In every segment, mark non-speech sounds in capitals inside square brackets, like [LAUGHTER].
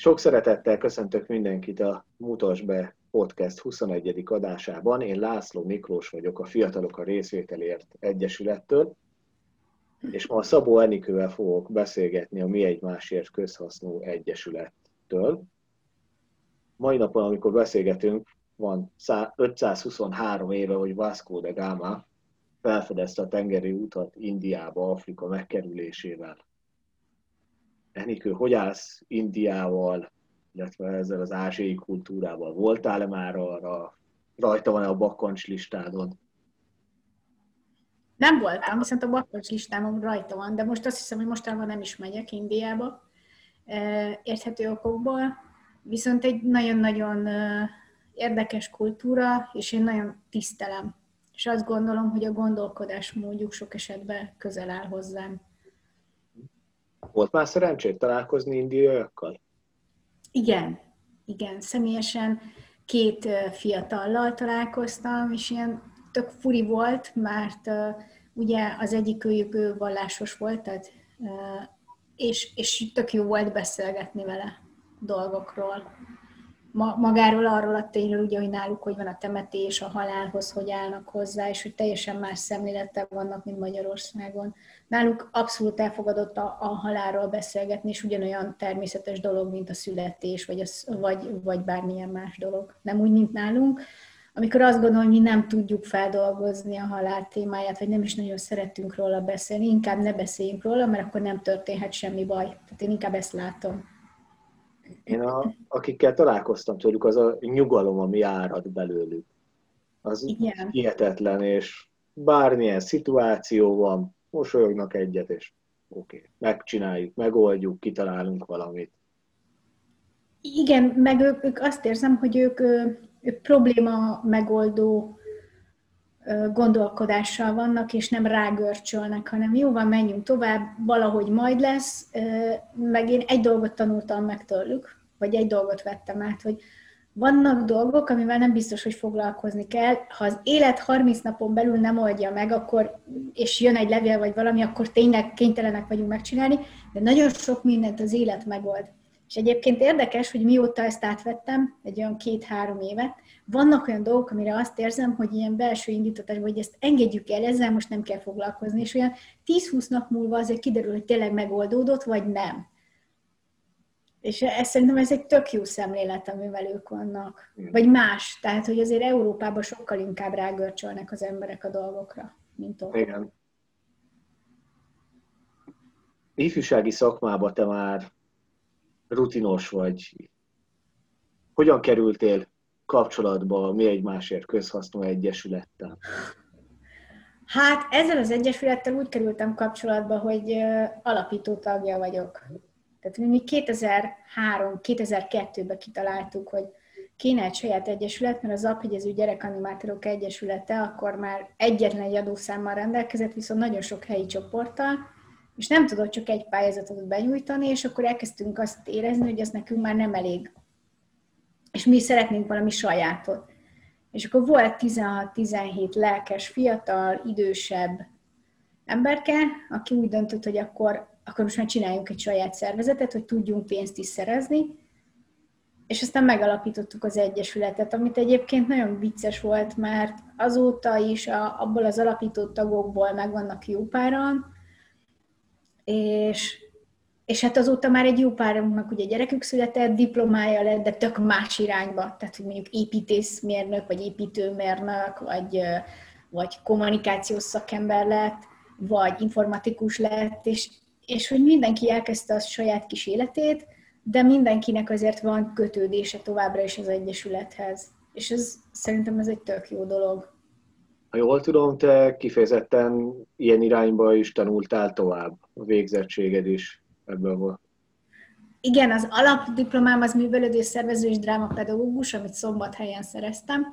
Sok szeretettel köszöntök mindenkit a Mutas be podcast 21. adásában. Én László Miklós vagyok a Fiatalok a Részvételért Egyesülettől, és ma Szabó Enikővel fogok beszélgetni a Mi Egymásért Közhasznú Egyesülettől. Mai napon, amikor beszélgetünk, van 523 éve, hogy Vasco de Gama felfedezte a tengeri utat Indiába, Afrika megkerülésével. Enikő, hogy állsz Indiával, illetve ezzel az ázsiai kultúrával? Voltál-e már arra, rajta van-e a bakkancs listádon? Nem voltam, viszont a bakkancs listámon rajta van, de most azt hiszem, hogy mostanában nem is megyek Indiába, érthető okokból. Viszont egy nagyon-nagyon érdekes kultúra, és én nagyon tisztelem. És azt gondolom, hogy a gondolkodásmódjuk sok esetben közel áll hozzám. Volt már szerencsét találkozni indiaiakkal? Igen, igen. Személyesen két fiatallal találkoztam, és ilyen tök furi volt, mert uh, ugye az egyik őjük vallásos volt, tehát, uh, és, és tök jó volt beszélgetni vele dolgokról magáról, arról a tényről, ugye, hogy náluk hogy van a temetés, a halálhoz, hogy állnak hozzá, és hogy teljesen más szemlélettel vannak, mint Magyarországon. Náluk abszolút elfogadott a, a halálról beszélgetni, és ugyanolyan természetes dolog, mint a születés, vagy, a, vagy, vagy bármilyen más dolog. Nem úgy, mint nálunk. Amikor azt gondolom, hogy mi nem tudjuk feldolgozni a halál témáját, vagy nem is nagyon szeretünk róla beszélni, inkább ne beszéljünk róla, mert akkor nem történhet semmi baj. Tehát én inkább ezt látom én a, akikkel találkoztam tőlük, az a nyugalom, ami árad belőlük. Az Igen. hihetetlen, és bármilyen szituáció van, mosolyognak egyet, és oké, okay, megcsináljuk, megoldjuk, kitalálunk valamit. Igen, meg ők, ők azt érzem, hogy ők, ők probléma megoldó gondolkodással vannak, és nem rágörcsölnek, hanem jó van, menjünk tovább, valahogy majd lesz, meg én egy dolgot tanultam meg tőlük, vagy egy dolgot vettem át, hogy vannak dolgok, amivel nem biztos, hogy foglalkozni kell. Ha az élet 30 napon belül nem oldja meg, akkor, és jön egy levél vagy valami, akkor tényleg kénytelenek vagyunk megcsinálni, de nagyon sok mindent az élet megold. És egyébként érdekes, hogy mióta ezt átvettem, egy olyan két-három évet, vannak olyan dolgok, amire azt érzem, hogy ilyen belső indítatás, hogy ezt engedjük el, ezzel most nem kell foglalkozni, és olyan 10-20 nap múlva azért kiderül, hogy tényleg megoldódott, vagy nem. És ez szerintem ez egy tök jó szemlélet, amivel ők vannak. Vagy más. Tehát, hogy azért Európában sokkal inkább rágörcsölnek az emberek a dolgokra, mint ott. Igen. Ifjúsági szakmában te már rutinos vagy. Hogyan kerültél kapcsolatba mi egymásért közhasznú egyesülettel? Hát ezzel az egyesülettel úgy kerültem kapcsolatba, hogy alapító tagja vagyok. Tehát mi 2003-2002-ben kitaláltuk, hogy kéne egy saját egyesület, mert az Aphegyező Gyerekanimátorok Egyesülete akkor már egyetlen egy adószámmal rendelkezett, viszont nagyon sok helyi csoporttal, és nem tudott csak egy pályázatot benyújtani, és akkor elkezdtünk azt érezni, hogy ez nekünk már nem elég. És mi szeretnénk valami sajátot. És akkor volt 16-17 lelkes, fiatal, idősebb emberke, aki úgy döntött, hogy akkor, akkor most már csináljunk egy saját szervezetet, hogy tudjunk pénzt is szerezni, és aztán megalapítottuk az Egyesületet, amit egyébként nagyon vicces volt, mert azóta is a, abból az alapított tagokból megvannak jó páran, és, és hát azóta már egy jó párunknak ugye gyerekük született, diplomája lett, de tök más irányba, tehát hogy mondjuk építészmérnök, vagy építőmérnök, vagy, vagy kommunikációs szakember lett, vagy informatikus lett, és, és hogy mindenki elkezdte a saját kis életét, de mindenkinek azért van kötődése továbbra is az Egyesülethez. És ez, szerintem ez egy tök jó dolog. Ha jól tudom, te kifejezetten ilyen irányba is tanultál tovább, a végzettséged is ebből volt. Igen, az alapdiplomám az művelődés szervező és drámapedagógus, amit szombathelyen szereztem.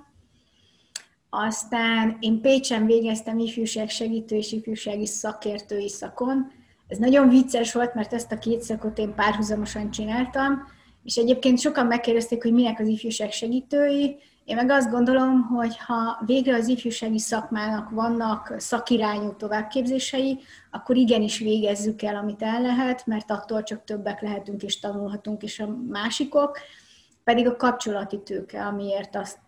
Aztán én Pécsen végeztem ifjúság segítő és ifjúsági szakértői szakon. Ez nagyon vicces volt, mert ezt a két szakot én párhuzamosan csináltam, és egyébként sokan megkérdezték, hogy minek az ifjúság segítői, Én meg azt gondolom, hogy ha végre az ifjúsági szakmának vannak szakirányú továbbképzései, akkor igenis végezzük el, amit el lehet, mert attól csak többek lehetünk és tanulhatunk is a másikok pedig a kapcsolati tőke, amiért azt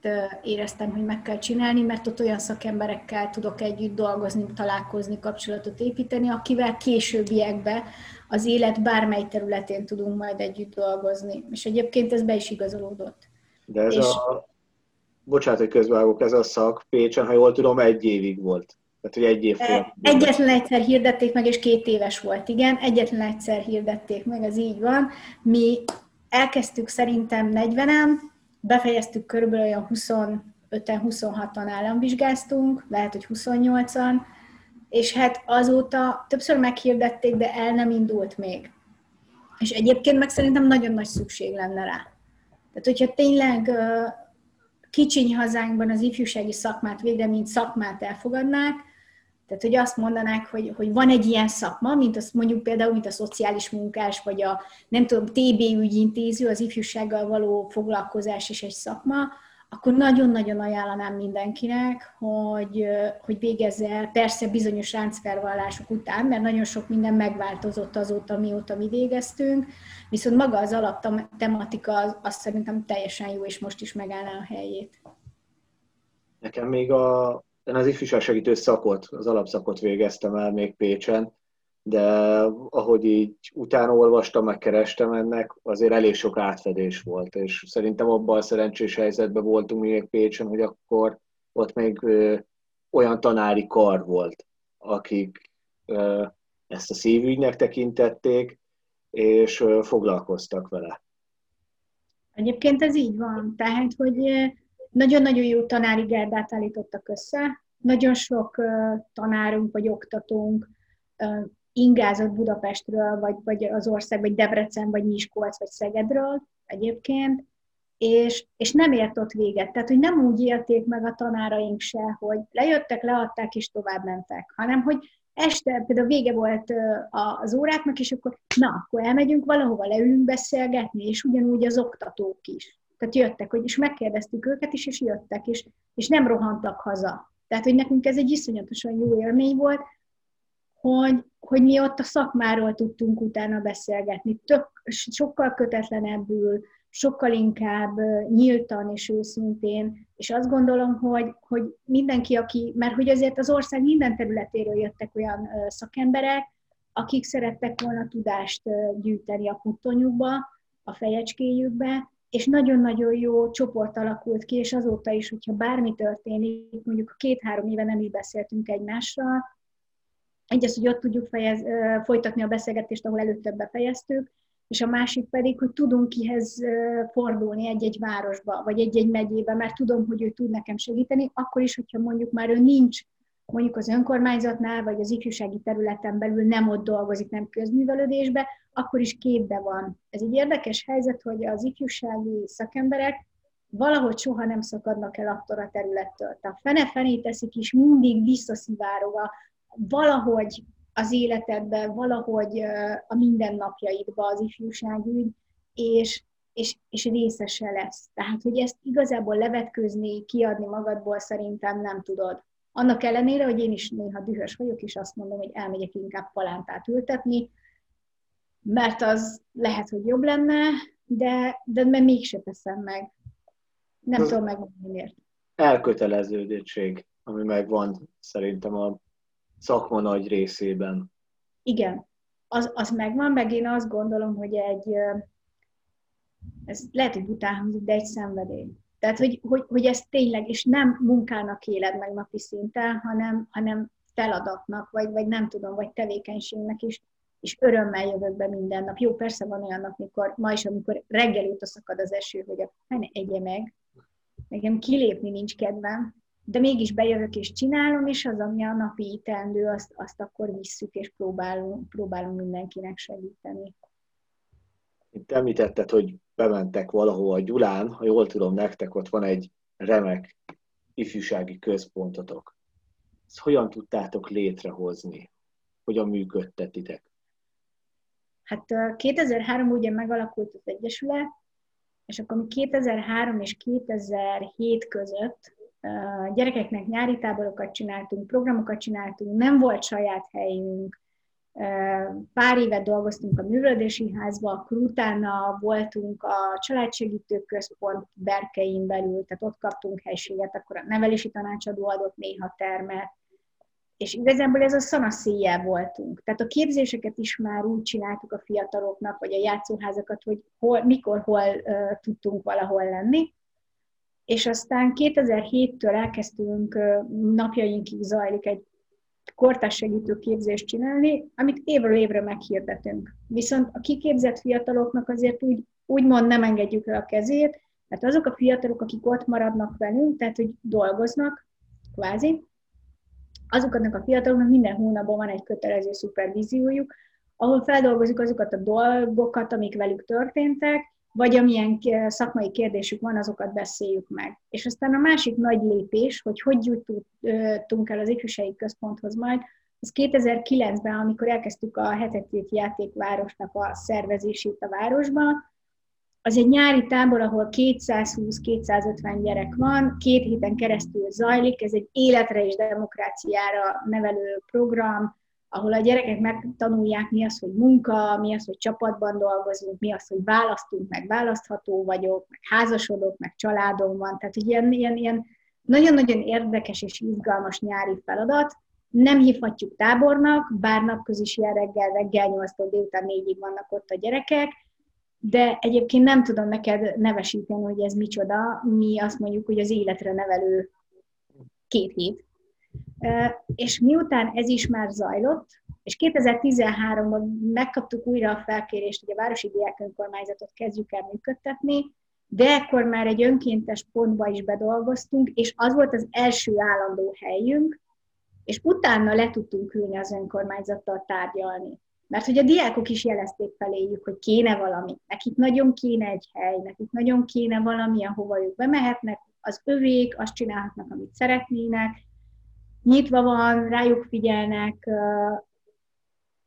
éreztem, hogy meg kell csinálni, mert ott olyan szakemberekkel tudok együtt dolgozni, találkozni, kapcsolatot építeni, akivel későbbiekben az élet bármely területén tudunk majd együtt dolgozni. És egyébként ez be is igazolódott. De ez és... a, bocsánat, hogy közbevágok, ez a szak Pécsen, ha jól tudom, egy évig volt. Tehát, hogy egy év e, Egyetlen egyszer hirdették meg, és két éves volt, igen. Egyetlen egyszer hirdették meg, ez így van. Mi elkezdtük szerintem 40-en, befejeztük körülbelül olyan 25-en, 26-an államvizsgáztunk, lehet, hogy 28-an, és hát azóta többször meghirdették, de el nem indult még. És egyébként meg szerintem nagyon nagy szükség lenne rá. Tehát, hogyha tényleg kicsiny hazánkban az ifjúsági szakmát végre, mint szakmát elfogadnák, tehát, hogy azt mondanák, hogy, hogy van egy ilyen szakma, mint azt mondjuk például, mint a szociális munkás, vagy a nem tudom, TB ügyintéző, az ifjúsággal való foglalkozás is egy szakma, akkor nagyon-nagyon ajánlanám mindenkinek, hogy, hogy végezze el, persze bizonyos ráncfelvallások után, mert nagyon sok minden megváltozott azóta, mióta mi végeztünk, viszont maga az alaptematika az, az szerintem teljesen jó, és most is megállná a helyét. Nekem még a, én az ifjúság segítő szakot, az alapszakot végeztem el még Pécsen, de ahogy így utána olvastam, meg kerestem ennek, azért elég sok átfedés volt, és szerintem abban a szerencsés helyzetben voltunk még Pécsen, hogy akkor ott még olyan tanári kar volt, akik ezt a szívügynek tekintették, és foglalkoztak vele. Egyébként ez így van, tehát, hogy nagyon-nagyon jó tanári gárdát állítottak össze, nagyon sok tanárunk vagy oktatónk ingázott Budapestről, vagy, vagy az ország, vagy Debrecen, vagy Miskolc, vagy Szegedről egyébként, és, és nem ért ott véget. Tehát, hogy nem úgy élték meg a tanáraink se, hogy lejöttek, leadták, és tovább mentek, hanem, hogy este például vége volt az óráknak, és akkor na, akkor elmegyünk valahova, leülünk beszélgetni, és ugyanúgy az oktatók is. Tehát jöttek, hogy és megkérdeztük őket is, és jöttek, és, és nem rohantak haza. Tehát, hogy nekünk ez egy iszonyatosan jó élmény volt, hogy, hogy mi ott a szakmáról tudtunk utána beszélgetni. Tök, sokkal kötetlenebbül, sokkal inkább nyíltan és őszintén, és azt gondolom, hogy, hogy mindenki, aki, mert hogy azért az ország minden területéről jöttek olyan szakemberek, akik szerettek volna tudást gyűjteni a puttonyukba, a fejecskéjükbe, és nagyon-nagyon jó csoport alakult ki, és azóta is, hogyha bármi történik, mondjuk két-három éve nem is beszéltünk egymással, egy az, hogy ott tudjuk fejez, folytatni a beszélgetést, ahol előtte befejeztük, és a másik pedig, hogy tudunk kihez fordulni egy-egy városba, vagy egy-egy megyébe, mert tudom, hogy ő tud nekem segíteni, akkor is, hogyha mondjuk már ő nincs mondjuk az önkormányzatnál, vagy az ifjúsági területen belül nem ott dolgozik, nem közművelődésbe, akkor is képbe van. Ez egy érdekes helyzet, hogy az ifjúsági szakemberek valahogy soha nem szakadnak el attól a területtől. Tehát fene-fené teszik is, mindig visszaszivárog valahogy az életedben, valahogy a mindennapjaidba az ifjúságügy, és, és, és részese lesz. Tehát, hogy ezt igazából levetkőzni, kiadni magadból szerintem nem tudod. Annak ellenére, hogy én is néha dühös vagyok, és azt mondom, hogy elmegyek inkább palántát ültetni, mert az lehet, hogy jobb lenne, de, de mert mégse teszem meg. Nem az tudom megmondani miért. Elköteleződöttség, ami megvan szerintem a szakma nagy részében. Igen, az, az megvan, meg én azt gondolom, hogy egy, ez lehet, hogy bután de egy szenvedély. Tehát, hogy, hogy, hogy ez tényleg, és nem munkának éled meg napi szinten, hanem, hanem feladatnak, vagy, vagy nem tudom, vagy tevékenységnek is, és örömmel jövök be minden nap. Jó, persze van olyan nap, mikor ma is, amikor reggel óta szakad az eső, hogy a egye meg, nekem kilépni nincs kedvem, de mégis bejövök és csinálom, és az, ami a napi teendő, azt, azt akkor visszük, és próbálunk, próbálunk mindenkinek segíteni. Itt említetted, hogy bementek valahol a Gyulán, ha jól tudom, nektek ott van egy remek ifjúsági központotok. Ezt hogyan tudtátok létrehozni? Hogyan működtetitek? Hát 2003 ugye megalakult az Egyesület, és akkor mi 2003 és 2007 között gyerekeknek nyári táborokat csináltunk, programokat csináltunk, nem volt saját helyünk, Pár évet dolgoztunk a művelődési házba, akkor utána voltunk a családsegítő központ berkein belül, tehát ott kaptunk helységet, akkor a nevelési tanácsadó adott néha termet, és igazából ez a szanaszéjjel voltunk. Tehát a képzéseket is már úgy csináltuk a fiataloknak, vagy a játszóházakat, hogy hol, mikor, hol uh, tudtunk valahol lenni. És aztán 2007-től elkezdtünk, uh, napjainkig zajlik egy kortás segítő képzést csinálni, amit évről évre meghirdetünk. Viszont a kiképzett fiataloknak azért úgy, úgymond nem engedjük el a kezét, mert azok a fiatalok, akik ott maradnak velünk, tehát hogy dolgoznak, kvázi, azoknak a fiataloknak minden hónapban van egy kötelező szupervíziójuk, ahol feldolgozik azokat a dolgokat, amik velük történtek, vagy amilyen szakmai kérdésük van, azokat beszéljük meg. És aztán a másik nagy lépés, hogy hogy jutottunk el az ifjúsági központhoz majd, az 2009-ben, amikor elkezdtük a hetetét játékvárosnak a szervezését a városban, az egy nyári tábor, ahol 220-250 gyerek van, két héten keresztül zajlik, ez egy életre és demokráciára nevelő program, ahol a gyerekek megtanulják, mi az, hogy munka, mi az, hogy csapatban dolgozunk, mi az, hogy választunk, meg választható vagyok, meg házasodok, meg családom van. Tehát egy ilyen, ilyen, ilyen nagyon-nagyon érdekes és izgalmas nyári feladat. Nem hívhatjuk tábornak, bár napközis ilyen reggel, reggel 8 délután 4-ig vannak ott a gyerekek, de egyébként nem tudom neked nevesíteni, hogy ez micsoda. Mi azt mondjuk, hogy az életre nevelő két hét és miután ez is már zajlott, és 2013-ban megkaptuk újra a felkérést, hogy a Városi Diák Önkormányzatot kezdjük el működtetni, de ekkor már egy önkéntes pontba is bedolgoztunk, és az volt az első állandó helyünk, és utána le tudtunk ülni az önkormányzattal tárgyalni. Mert hogy a diákok is jelezték feléjük, hogy kéne valami, nekik nagyon kéne egy hely, nekik nagyon kéne valami, ahova ők bemehetnek, az övék, azt csinálhatnak, amit szeretnének, nyitva van, rájuk figyelnek,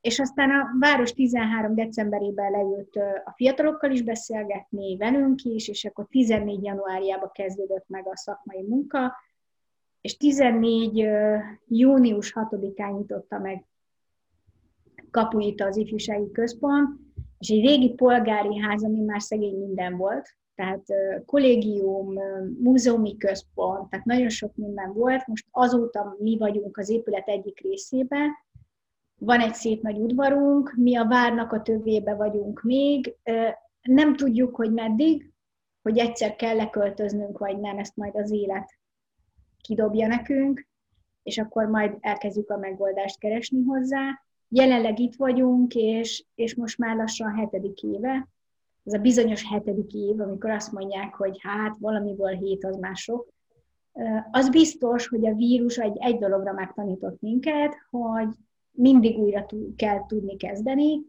és aztán a város 13 decemberében leült a fiatalokkal is beszélgetni, velünk is, és akkor 14 januárjában kezdődött meg a szakmai munka, és 14 június 6-án nyitotta meg kapuit az ifjúsági központ, és egy régi polgári ház, ami már szegény minden volt, tehát kollégium, múzeumi központ, tehát nagyon sok minden volt. Most azóta mi vagyunk az épület egyik részében, van egy szép nagy udvarunk, mi a várnak a tövébe vagyunk még, nem tudjuk, hogy meddig, hogy egyszer kell leköltöznünk, vagy nem, ezt majd az élet kidobja nekünk, és akkor majd elkezdjük a megoldást keresni hozzá. Jelenleg itt vagyunk, és, és most már lassan hetedik éve, ez a bizonyos hetedik év, amikor azt mondják, hogy hát valamiből hét az már sok, az biztos, hogy a vírus egy, egy dologra megtanított minket, hogy mindig újra kell tudni kezdeni,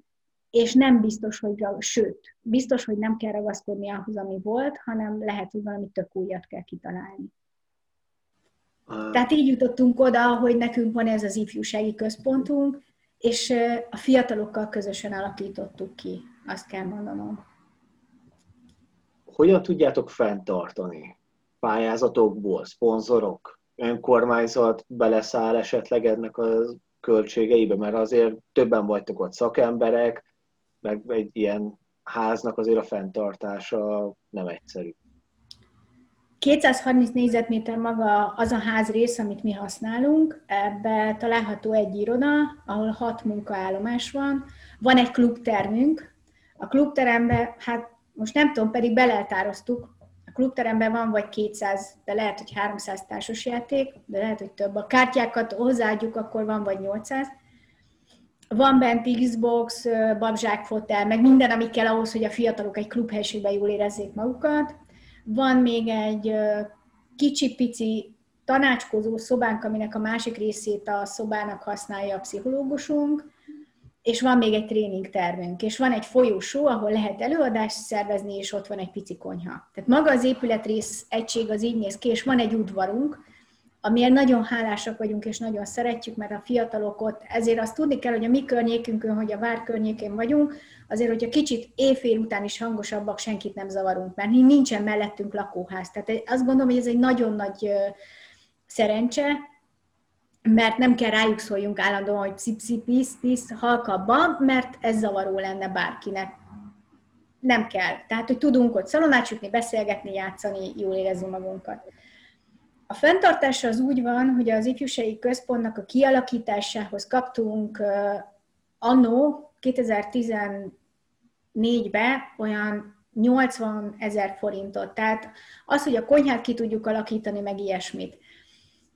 és nem biztos, hogy, sőt, biztos, hogy nem kell ragaszkodni ahhoz, ami volt, hanem lehet, hogy valami tök újat kell kitalálni. Tehát így jutottunk oda, hogy nekünk van ez az ifjúsági központunk, és a fiatalokkal közösen alakítottuk ki, azt kell mondanom hogyan tudjátok fenntartani? Pályázatokból, szponzorok, önkormányzat beleszáll esetleg ennek a költségeibe, mert azért többen vagytok ott szakemberek, meg egy ilyen háznak azért a fenntartása nem egyszerű. 230 négyzetméter maga az a házrész, amit mi használunk. Ebbe található egy iroda, ahol hat munkaállomás van. Van egy klubtermünk. A klubteremben hát most nem tudom, pedig beleltároztuk, a klubteremben van vagy 200, de lehet, hogy 300 társasjáték, de lehet, hogy több. A kártyákat hozzáadjuk, akkor van vagy 800. Van bent Xbox, babzsák fotel, meg minden, ami kell ahhoz, hogy a fiatalok egy klubhelységben jól érezzék magukat. Van még egy kicsi-pici tanácskozó szobánk, aminek a másik részét a szobának használja a pszichológusunk és van még egy tréning tervünk, és van egy folyósó, ahol lehet előadást szervezni, és ott van egy pici konyha. Tehát maga az épületrész egység az így néz ki, és van egy udvarunk, amiért nagyon hálásak vagyunk, és nagyon szeretjük, mert a fiatalok ott, ezért azt tudni kell, hogy a mi környékünkön, hogy a vár környékén vagyunk, azért, hogyha kicsit éjfél után is hangosabbak, senkit nem zavarunk, mert nincsen mellettünk lakóház. Tehát azt gondolom, hogy ez egy nagyon nagy szerencse, mert nem kell rájuk szóljunk állandóan, hogy pszi pisz, pisz, halkabban, mert ez zavaró lenne bárkinek. Nem kell. Tehát, hogy tudunk ott szalonát sütni, beszélgetni, játszani, jól érezni magunkat. A fenntartása az úgy van, hogy az ifjúsági központnak a kialakításához kaptunk uh, annó 2014-ben olyan 80 ezer forintot. Tehát az, hogy a konyhát ki tudjuk alakítani, meg ilyesmit.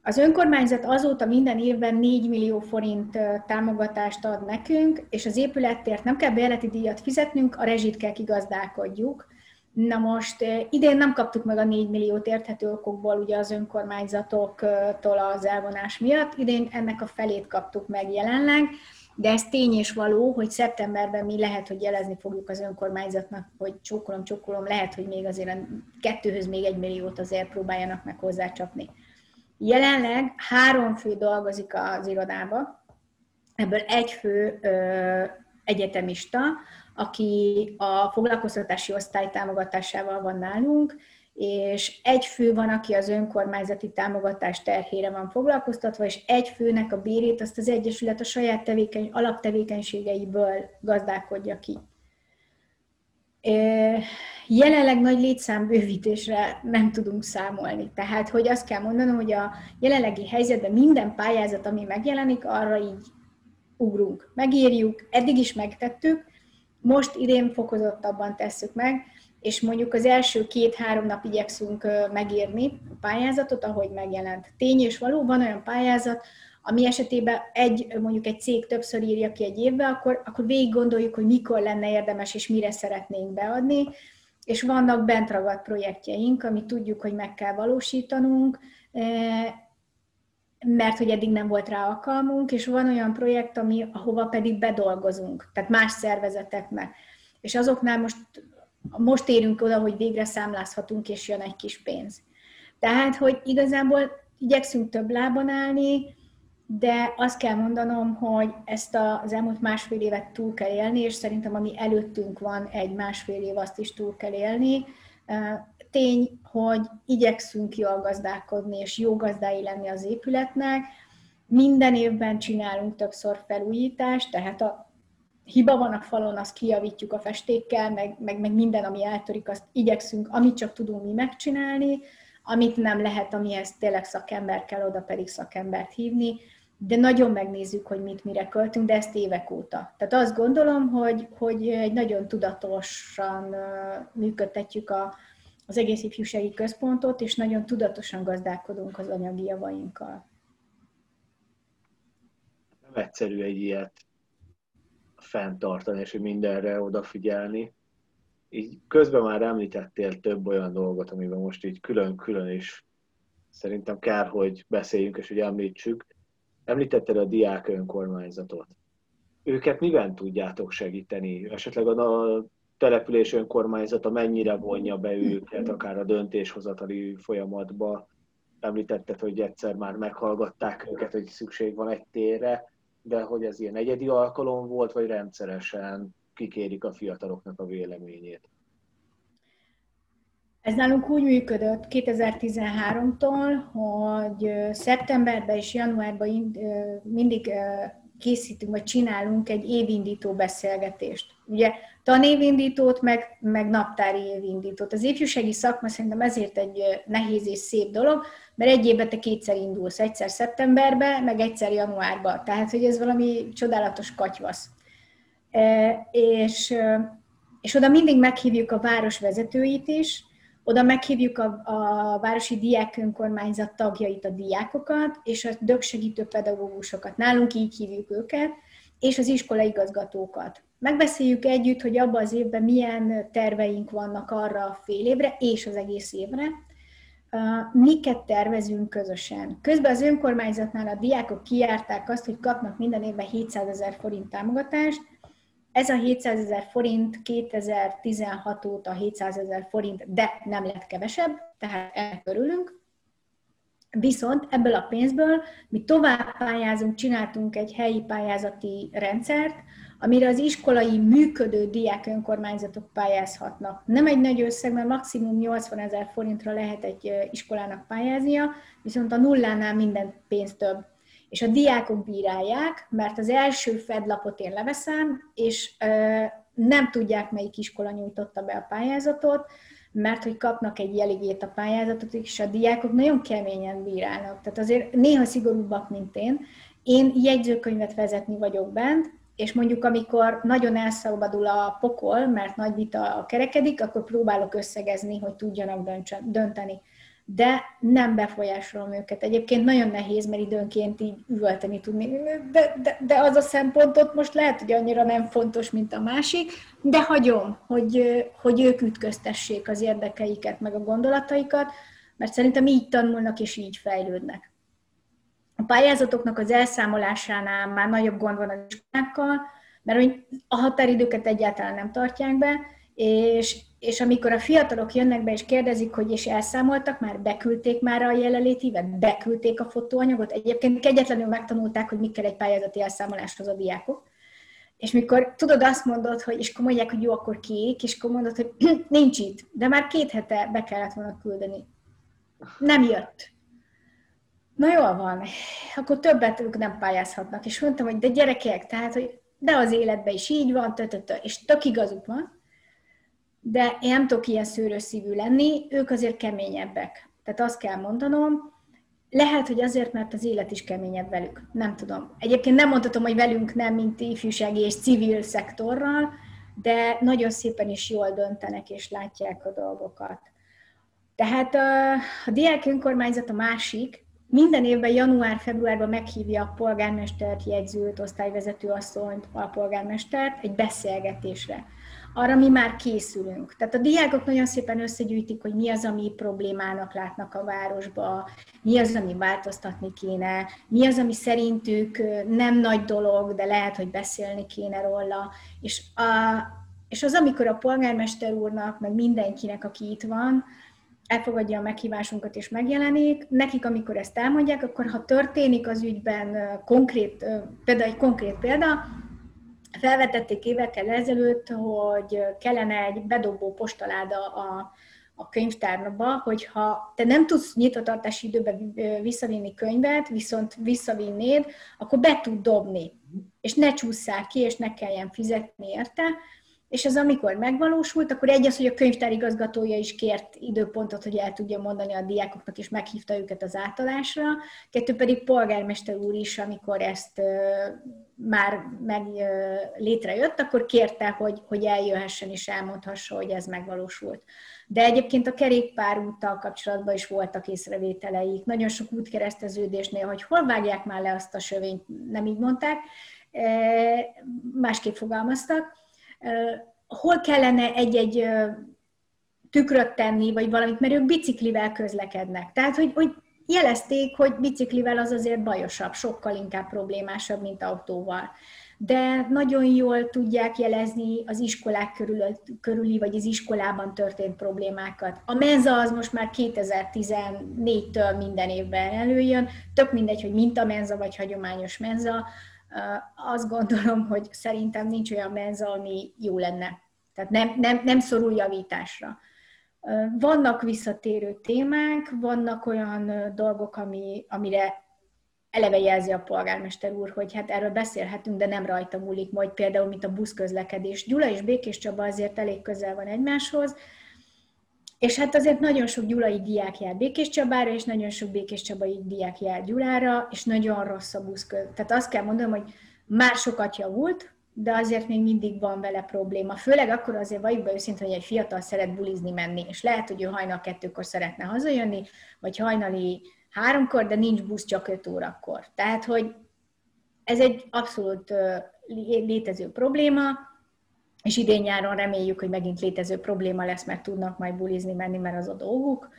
Az önkormányzat azóta minden évben 4 millió forint támogatást ad nekünk, és az épületért nem kell bérleti díjat fizetnünk, a rezsit kell kigazdálkodjuk. Na most idén nem kaptuk meg a 4 milliót érthető okokból ugye az önkormányzatoktól az elvonás miatt, idén ennek a felét kaptuk meg jelenleg, de ez tény és való, hogy szeptemberben mi lehet, hogy jelezni fogjuk az önkormányzatnak, hogy csókolom, csókolom, lehet, hogy még azért a kettőhöz még egy milliót azért próbáljanak meg hozzácsapni. Jelenleg három fő dolgozik az irodába, ebből egy fő ö, egyetemista, aki a foglalkoztatási osztály támogatásával van nálunk, és egy fő van, aki az önkormányzati támogatás terhére van foglalkoztatva, és egy főnek a bérét azt az Egyesület a saját tevékeny, alaptevékenységeiből gazdálkodja ki. Jelenleg nagy létszámbővítésre nem tudunk számolni. Tehát, hogy azt kell mondanom, hogy a jelenlegi helyzetben minden pályázat, ami megjelenik, arra így ugrunk. Megírjuk, eddig is megtettük, most idén fokozottabban tesszük meg, és mondjuk az első két-három nap igyekszünk megírni a pályázatot, ahogy megjelent. Tény és való, van olyan pályázat, ami esetében egy, mondjuk egy cég többször írja ki egy évbe, akkor, akkor végig gondoljuk, hogy mikor lenne érdemes és mire szeretnénk beadni, és vannak bent ragadt projektjeink, amit tudjuk, hogy meg kell valósítanunk, mert hogy eddig nem volt rá alkalmunk, és van olyan projekt, ami, ahova pedig bedolgozunk, tehát más szervezeteknek. És azoknál most, most érünk oda, hogy végre számlázhatunk, és jön egy kis pénz. Tehát, hogy igazából igyekszünk több lábon állni, de azt kell mondanom, hogy ezt az elmúlt másfél évet túl kell élni, és szerintem ami előttünk van egy másfél év, azt is túl kell élni. Tény, hogy igyekszünk jól gazdálkodni, és jó gazdái lenni az épületnek. Minden évben csinálunk többször felújítást, tehát a hiba van a falon, azt kijavítjuk a festékkel, meg, meg, meg minden, ami eltörik, azt igyekszünk, amit csak tudunk mi megcsinálni, amit nem lehet, amihez tényleg szakember kell, oda pedig szakembert hívni de nagyon megnézzük, hogy mit mire költünk, de ezt évek óta. Tehát azt gondolom, hogy, hogy egy nagyon tudatosan működtetjük a, az egész ifjúsági központot, és nagyon tudatosan gazdálkodunk az anyagi javainkkal. Nem egyszerű egy ilyet fenntartani, és mindenre odafigyelni. Így közben már említettél több olyan dolgot, amiben most így külön-külön is szerintem kár, hogy beszéljünk és hogy említsük. Említetted a diák önkormányzatot. Őket miben tudjátok segíteni? Esetleg a település önkormányzata mennyire vonja be őket, akár a döntéshozatali folyamatba? Említetted, hogy egyszer már meghallgatták őket, hogy szükség van egy térre, de hogy ez ilyen egyedi alkalom volt, vagy rendszeresen kikérik a fiataloknak a véleményét? Ez nálunk úgy működött 2013-tól, hogy szeptemberben és januárban mindig készítünk, vagy csinálunk egy évindító beszélgetést. Ugye tanévindítót, meg, meg naptári évindítót. Az ifjúsági szakma szerintem ezért egy nehéz és szép dolog, mert egy évben te kétszer indulsz, egyszer szeptemberben, meg egyszer januárban. Tehát, hogy ez valami csodálatos katyvasz. És, és oda mindig meghívjuk a város vezetőit is, oda meghívjuk a, a Városi Diák Önkormányzat tagjait, a diákokat, és a dögsegítő pedagógusokat. Nálunk így hívjuk őket, és az igazgatókat. Megbeszéljük együtt, hogy abban az évben milyen terveink vannak arra a fél évre, és az egész évre, miket tervezünk közösen. Közben az önkormányzatnál a diákok kiárták azt, hogy kapnak minden évben 700 ezer forint támogatást, ez a 700 ezer forint 2016 óta 700 ezer forint, de nem lett kevesebb, tehát ennek. Viszont ebből a pénzből mi tovább pályázunk, csináltunk egy helyi pályázati rendszert, amire az iskolai működő diák önkormányzatok pályázhatnak. Nem egy nagy összeg, mert maximum 80 ezer forintra lehet egy iskolának pályáznia, viszont a nullánál minden pénz több. És a diákok bírálják, mert az első fedlapot én leveszem, és nem tudják, melyik iskola nyújtotta be a pályázatot, mert hogy kapnak egy jeligét a pályázatot, és a diákok nagyon keményen bírálnak. Tehát azért néha szigorúbbak, mint én. Én jegyzőkönyvet vezetni vagyok bent, és mondjuk amikor nagyon elszabadul a pokol, mert nagy vita kerekedik, akkor próbálok összegezni, hogy tudjanak dönteni. De nem befolyásolom őket. Egyébként nagyon nehéz, mert időnként így üvölteni tudni. De, de, de az a szempontot most lehet, hogy annyira nem fontos, mint a másik, de hagyom, hogy, hogy ők ütköztessék az érdekeiket, meg a gondolataikat, mert szerintem így tanulnak és így fejlődnek. A pályázatoknak az elszámolásánál már nagyobb gond van az iskolákkal, mert a határidőket egyáltalán nem tartják be, és, és amikor a fiatalok jönnek be és kérdezik, hogy és elszámoltak, már beküldték már a jelenlétívet, beküldték a fotóanyagot, egyébként kegyetlenül megtanulták, hogy mi kell egy pályázati elszámoláshoz a diákok. És mikor tudod, azt mondod, hogy, és akkor mondják, hogy jó, akkor kék, és akkor mondod, hogy [CLEARS THROAT] nincs itt, de már két hete be kellett volna küldeni. Nem jött. Na jól van, akkor többet ők nem pályázhatnak. És mondtam, hogy de gyerekek, tehát, hogy de az életben is így van, tötötö, és tök igazuk van, de én nem tudok ilyen szőrös szívű lenni, ők azért keményebbek. Tehát azt kell mondanom, lehet, hogy azért, mert az élet is keményebb velük. Nem tudom. Egyébként nem mondhatom, hogy velünk nem, mint ifjúsági és civil szektorral, de nagyon szépen is jól döntenek és látják a dolgokat. Tehát a, diák önkormányzat a másik, minden évben január-februárban meghívja a polgármestert, jegyzőt, osztályvezető asszonyt, a polgármestert egy beszélgetésre. Arra mi már készülünk. Tehát a diákok nagyon szépen összegyűjtik, hogy mi az, ami problémának látnak a városba, mi az, ami változtatni kéne, mi az, ami szerintük nem nagy dolog, de lehet, hogy beszélni kéne róla. És, a, és az, amikor a polgármester úrnak, meg mindenkinek, aki itt van, elfogadja a meghívásunkat és megjelenik. Nekik, amikor ezt elmondják, akkor ha történik az ügyben konkrét, például egy konkrét példa, felvetették évekkel ezelőtt, hogy kellene egy bedobó postaláda a, a könyvtárba, hogyha te nem tudsz nyitvatartási időben visszavinni könyvet, viszont visszavinnéd, akkor be tud dobni, és ne csúszszál ki, és ne kelljen fizetni érte, és ez amikor megvalósult, akkor egy az, hogy a könyvtár igazgatója is kért időpontot, hogy el tudja mondani a diákoknak, és meghívta őket az átadásra. Kettő pedig polgármester úr is, amikor ezt már meg létrejött, akkor kérte, hogy, hogy eljöhessen és elmondhassa, hogy ez megvalósult. De egyébként a kerékpárúttal kapcsolatban is voltak észrevételeik. Nagyon sok útkereszteződésnél, hogy hol vágják már le azt a sövényt, nem így mondták, másképp fogalmaztak hol kellene egy-egy tükröt tenni, vagy valamit, mert ők biciklivel közlekednek. Tehát, hogy, hogy jelezték, hogy biciklivel az azért bajosabb, sokkal inkább problémásabb, mint autóval. De nagyon jól tudják jelezni az iskolák körül, körüli, vagy az iskolában történt problémákat. A menza az most már 2014-től minden évben előjön, tök mindegy, hogy mintamenza vagy hagyományos menza, azt gondolom, hogy szerintem nincs olyan menza, ami jó lenne. Tehát nem, nem, nem szorul javításra. Vannak visszatérő témák, vannak olyan dolgok, ami, amire eleve jelzi a polgármester úr, hogy hát erről beszélhetünk, de nem rajta múlik, majd például, mint a buszközlekedés. Gyula és Békés Csaba azért elég közel van egymáshoz, és hát azért nagyon sok gyulai diák jár Békés Csabára, és nagyon sok Békés Csabai diák jár Gyulára, és nagyon rossz a buszköz. Tehát azt kell mondanom, hogy már sokat javult, de azért még mindig van vele probléma. Főleg akkor azért valljuk be őszintén, hogy egy fiatal szeret bulizni menni, és lehet, hogy ő hajnal kettőkor szeretne hazajönni, vagy hajnali háromkor, de nincs busz csak öt órakor. Tehát, hogy ez egy abszolút létező probléma, és idén nyáron reméljük, hogy megint létező probléma lesz, mert tudnak majd bulizni menni, mert az a dolguk.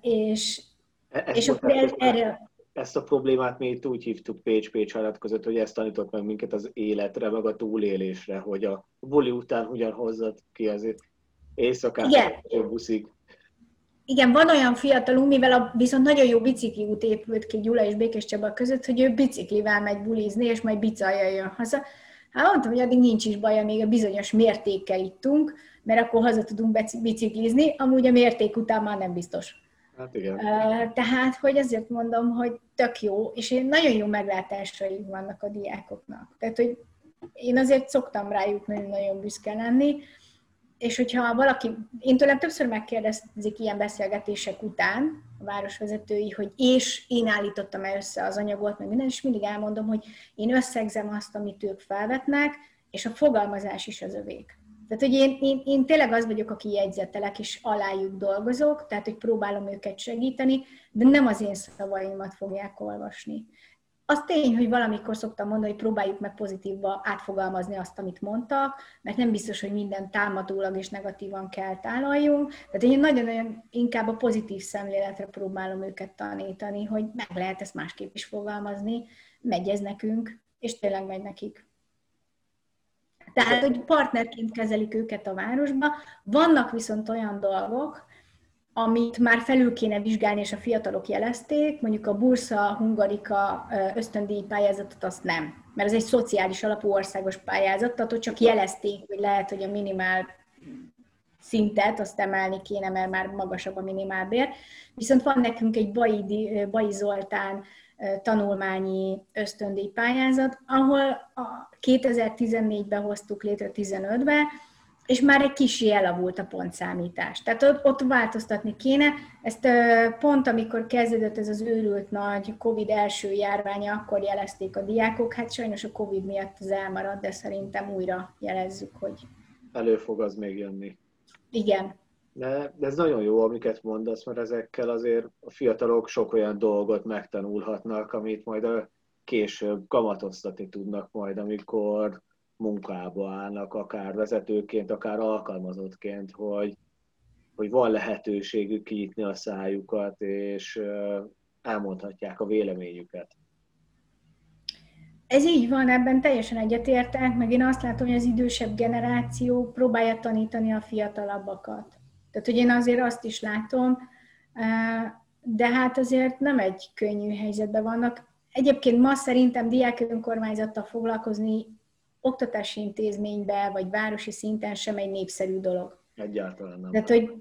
És, e, ezt és akkor ez, erre... Ezt a problémát mi itt úgy hívtuk Pécs-Pécs alatt között, hogy ezt tanított meg minket az életre, meg a túlélésre, hogy a buli után hogyan hozzad ki az éjszakát a buszig. igen, van olyan fiatalunk, mivel a, viszont nagyon jó út épült ki Gyula és Békés Csaba között, hogy ő biciklivel megy bulizni, és majd bicajjal jön haza. Hát mondtam, hogy addig nincs is baj, még a bizonyos mértékkel ittunk, mert akkor haza tudunk biciklizni, amúgy a mérték után már nem biztos. Hát igen. Tehát, hogy ezért mondom, hogy tök jó, és nagyon jó meglátásai vannak a diákoknak. Tehát, hogy én azért szoktam rájuk nagyon-nagyon büszke lenni, és hogyha valaki, én tőlem többször megkérdezik ilyen beszélgetések után a városvezetői, hogy és én állítottam el össze az anyagot, meg minden, és mindig elmondom, hogy én összegzem azt, amit ők felvetnek, és a fogalmazás is az övék. Tehát, hogy én, én, én tényleg az vagyok, aki jegyzetelek, és alájuk dolgozok, tehát, hogy próbálom őket segíteni, de nem az én szavaimat fogják olvasni. Az tény, hogy valamikor szoktam mondani, hogy próbáljuk meg pozitívba átfogalmazni azt, amit mondtak, mert nem biztos, hogy minden támadólag és negatívan kell tálaljunk. Tehát én nagyon-nagyon inkább a pozitív szemléletre próbálom őket tanítani, hogy meg lehet ezt másképp is fogalmazni, megy ez nekünk, és tényleg megy nekik. Tehát, hogy partnerként kezelik őket a városba. Vannak viszont olyan dolgok, amit már felül kéne vizsgálni, és a fiatalok jelezték, mondjuk a Bursa Hungarika ösztöndíj pályázatot azt nem, mert ez egy szociális alapú országos pályázat, tehát ott csak jelezték, hogy lehet, hogy a minimál szintet azt emelni kéne, mert már magasabb a minimálbér. Viszont van nekünk egy Bai, Bai Zoltán tanulmányi ösztöndíj pályázat, ahol a 2014-ben hoztuk létre 15-ben, és már egy kis elavult a pontszámítás. Tehát ott, ott változtatni kéne. Ezt pont amikor kezdődött ez az őrült nagy COVID első járványa, akkor jelezték a diákok. Hát sajnos a COVID miatt az elmaradt, de szerintem újra jelezzük, hogy... Elő fog az még jönni. Igen. De, ez nagyon jó, amiket mondasz, mert ezekkel azért a fiatalok sok olyan dolgot megtanulhatnak, amit majd a később kamatoztatni tudnak majd, amikor munkába állnak, akár vezetőként, akár alkalmazottként, hogy, hogy van lehetőségük kinyitni a szájukat, és elmondhatják a véleményüket. Ez így van, ebben teljesen egyetértek, meg én azt látom, hogy az idősebb generáció próbálja tanítani a fiatalabbakat. Tehát, hogy én azért azt is látom, de hát azért nem egy könnyű helyzetben vannak. Egyébként ma szerintem diák önkormányzattal foglalkozni oktatási intézménybe, vagy városi szinten sem egy népszerű dolog. Egyáltalán nem. Tehát, hogy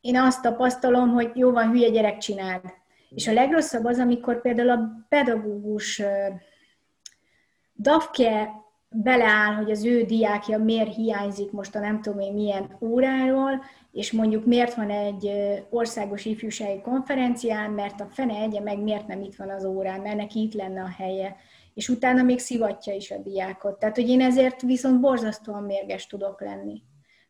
én azt tapasztalom, hogy jó van, hülye gyerek csináld. És a legrosszabb az, amikor például a pedagógus DAFKE beleáll, hogy az ő diákja miért hiányzik most a nem tudom én milyen óráról, és mondjuk miért van egy országos ifjúsági konferencián, mert a fene egye meg miért nem itt van az órán, mert neki itt lenne a helye és utána még szivatja is a diákot. Tehát, hogy én ezért viszont borzasztóan mérges tudok lenni.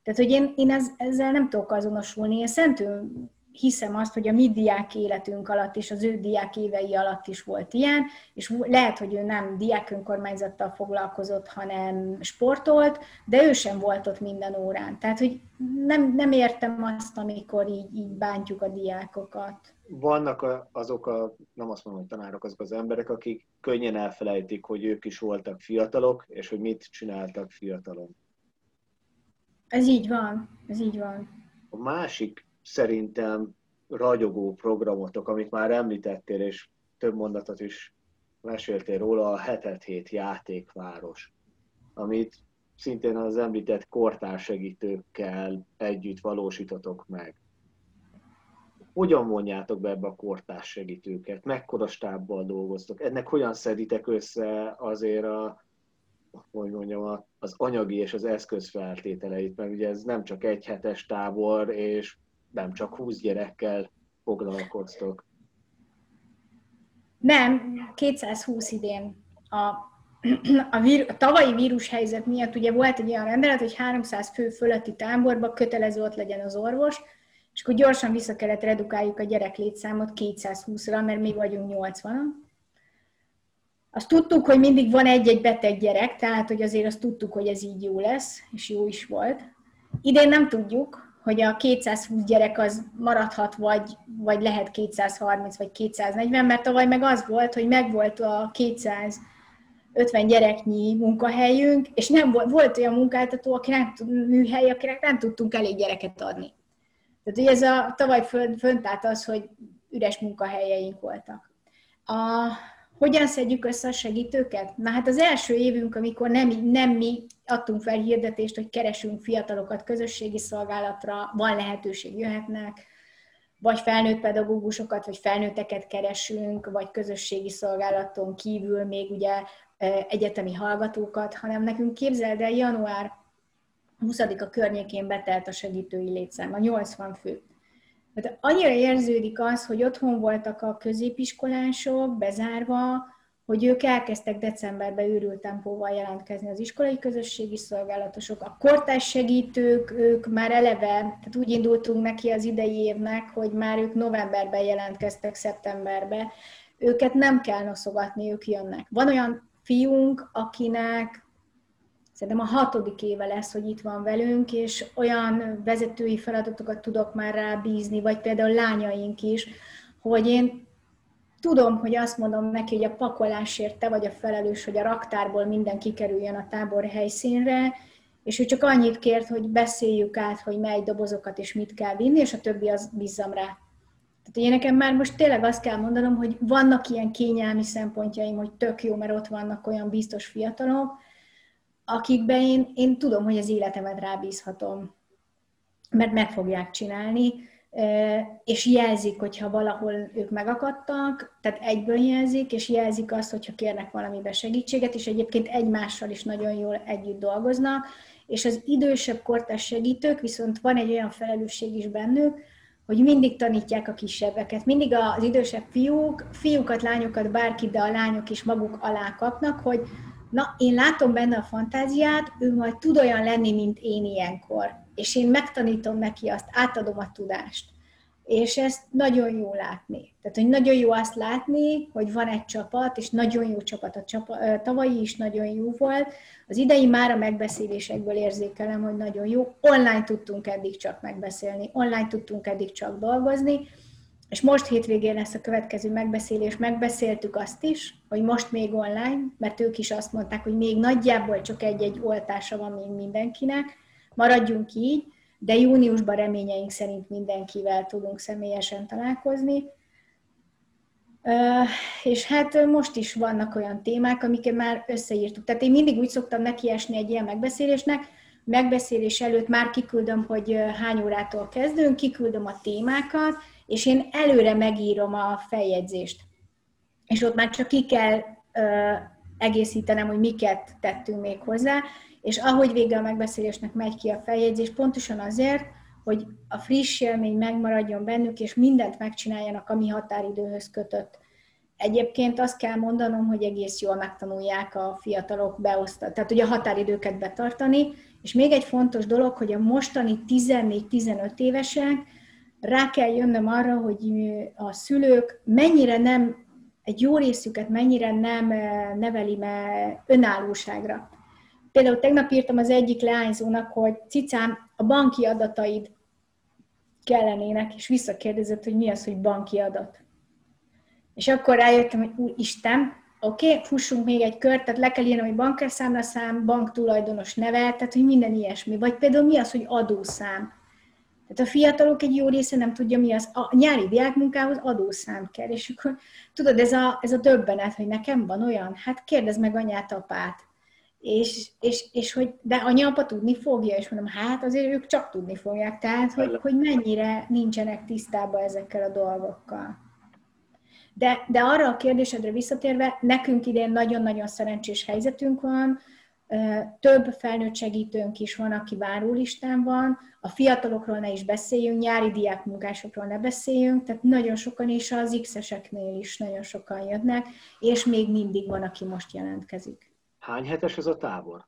Tehát, hogy én, én ez, ezzel nem tudok azonosulni. Én szentül hiszem azt, hogy a mi diák életünk alatt és az ő diák évei alatt is volt ilyen, és lehet, hogy ő nem diák önkormányzattal foglalkozott, hanem sportolt, de ő sem volt ott minden órán. Tehát, hogy nem, nem értem azt, amikor így, így bántjuk a diákokat vannak azok a, nem azt mondom, hogy tanárok, azok az emberek, akik könnyen elfelejtik, hogy ők is voltak fiatalok, és hogy mit csináltak fiatalon. Ez így van, ez így van. A másik szerintem ragyogó programotok, amit már említettél, és több mondatot is meséltél róla, a hetet hét játékváros, amit szintén az említett kortársegítőkkel együtt valósítotok meg. Hogyan vonjátok be ebbe a kortás segítőket, mekkora stábbal dolgoztok, ennek hogyan szeditek össze azért a, hogy mondjam, az anyagi és az eszköz feltételeit, mert ugye ez nem csak egy hetes tábor, és nem csak 20 gyerekkel foglalkoztok. Nem, 220 idén. A, a, vír, a tavalyi vírushelyzet miatt ugye volt egy olyan rendelet, hogy 300 fő fölötti táborba kötelező ott legyen az orvos, és akkor gyorsan vissza kellett redukáljuk a gyerek létszámot 220-ra, mert még vagyunk 80-an. Azt tudtuk, hogy mindig van egy-egy beteg gyerek, tehát hogy azért azt tudtuk, hogy ez így jó lesz, és jó is volt. Idén nem tudjuk, hogy a 220 gyerek az maradhat, vagy, vagy lehet 230 vagy 240, mert tavaly meg az volt, hogy megvolt a 250 gyereknyi munkahelyünk, és nem volt, volt olyan munkáltató, aki nem, műhely, akinek nem tudtunk elég gyereket adni. Tehát ugye ez a tavaly fönt, fönt állt az, hogy üres munkahelyeink voltak. A, hogyan szedjük össze a segítőket? Na hát az első évünk, amikor nem, nem mi adtunk fel hirdetést, hogy keresünk fiatalokat közösségi szolgálatra, van lehetőség, jöhetnek, vagy felnőtt pedagógusokat, vagy felnőtteket keresünk, vagy közösségi szolgálaton kívül még ugye egyetemi hallgatókat, hanem nekünk képzeld el, január 20-a környékén betelt a segítői létszám, a 80 fő. Tehát annyira érződik az, hogy otthon voltak a középiskolások bezárva, hogy ők elkezdtek decemberben őrült tempóval jelentkezni az iskolai közösségi szolgálatosok, a kortás segítők, ők már eleve, tehát úgy indultunk neki az idei évnek, hogy már ők novemberben jelentkeztek, szeptemberben, őket nem kell noszogatni, ők jönnek. Van olyan fiunk, akinek szerintem a hatodik éve lesz, hogy itt van velünk, és olyan vezetői feladatokat tudok már rábízni, vagy például lányaink is, hogy én tudom, hogy azt mondom neki, hogy a pakolásért te vagy a felelős, hogy a raktárból minden kikerüljön a tábor helyszínre, és ő csak annyit kért, hogy beszéljük át, hogy mely dobozokat és mit kell vinni, és a többi az bízzam rá. Tehát én nekem már most tényleg azt kell mondanom, hogy vannak ilyen kényelmi szempontjaim, hogy tök jó, mert ott vannak olyan biztos fiatalok, akikben én, én tudom, hogy az életemet rábízhatom, mert meg fogják csinálni, és jelzik, hogyha valahol ők megakadtak, tehát egyből jelzik, és jelzik azt, hogyha kérnek valamibe segítséget, és egyébként egymással is nagyon jól együtt dolgoznak, és az idősebb kortás segítők viszont van egy olyan felelősség is bennük, hogy mindig tanítják a kisebbeket. Mindig az idősebb fiúk, fiúkat, lányokat, bárki, de a lányok is maguk alá kapnak, hogy na, én látom benne a fantáziát, ő majd tud olyan lenni, mint én ilyenkor és én megtanítom neki azt, átadom a tudást. És ezt nagyon jó látni. Tehát, hogy nagyon jó azt látni, hogy van egy csapat, és nagyon jó csapat. A csapat, tavalyi is nagyon jó volt. Az idei már a megbeszélésekből érzékelem, hogy nagyon jó. Online tudtunk eddig csak megbeszélni, online tudtunk eddig csak dolgozni, és most hétvégén lesz a következő megbeszélés, megbeszéltük azt is, hogy most még online, mert ők is azt mondták, hogy még nagyjából csak egy-egy oltása van még mindenkinek, maradjunk így, de júniusban reményeink szerint mindenkivel tudunk személyesen találkozni. És hát most is vannak olyan témák, amiket már összeírtuk. Tehát én mindig úgy szoktam nekiesni egy ilyen megbeszélésnek, megbeszélés előtt már kiküldöm, hogy hány órától kezdünk, kiküldöm a témákat, és én előre megírom a feljegyzést. És ott már csak ki kell egészítenem, hogy miket tettünk még hozzá, és ahogy vége a megbeszélésnek megy ki a feljegyzés, pontosan azért, hogy a friss élmény megmaradjon bennük, és mindent megcsináljanak, ami határidőhöz kötött. Egyébként azt kell mondanom, hogy egész jól megtanulják a fiatalok beosztani, tehát ugye a határidőket betartani, és még egy fontos dolog, hogy a mostani 14-15 évesek rá kell jönnöm arra, hogy a szülők mennyire nem, egy jó részüket mennyire nem neveli önállóságra. Például tegnap írtam az egyik leányzónak, hogy cicám, a banki adataid kellenének, és visszakérdezett, hogy mi az, hogy banki adat. És akkor rájöttem, hogy úristen, oké, okay, fussunk még egy kört, tehát le kell írnom, hogy bankerszámlaszám, banktulajdonos neve, tehát hogy minden ilyesmi. Vagy például mi az, hogy adószám. Tehát a fiatalok egy jó része nem tudja, mi az. A nyári diákmunkához adószám kell, és akkor tudod, ez a, ez a döbbenet, hogy nekem van olyan, hát kérdezd meg anyát, apát és, és, és hogy, de anya apa tudni fogja, és mondom, hát azért ők csak tudni fogják, tehát hogy, hogy mennyire nincsenek tisztában ezekkel a dolgokkal. De, de arra a kérdésedre visszatérve, nekünk idén nagyon-nagyon szerencsés helyzetünk van, több felnőtt segítőnk is van, aki várólistán van, a fiatalokról ne is beszéljünk, nyári diákmunkásokról ne beszéljünk, tehát nagyon sokan is az X-eseknél is nagyon sokan jönnek, és még mindig van, aki most jelentkezik. Hány hetes ez a tábor?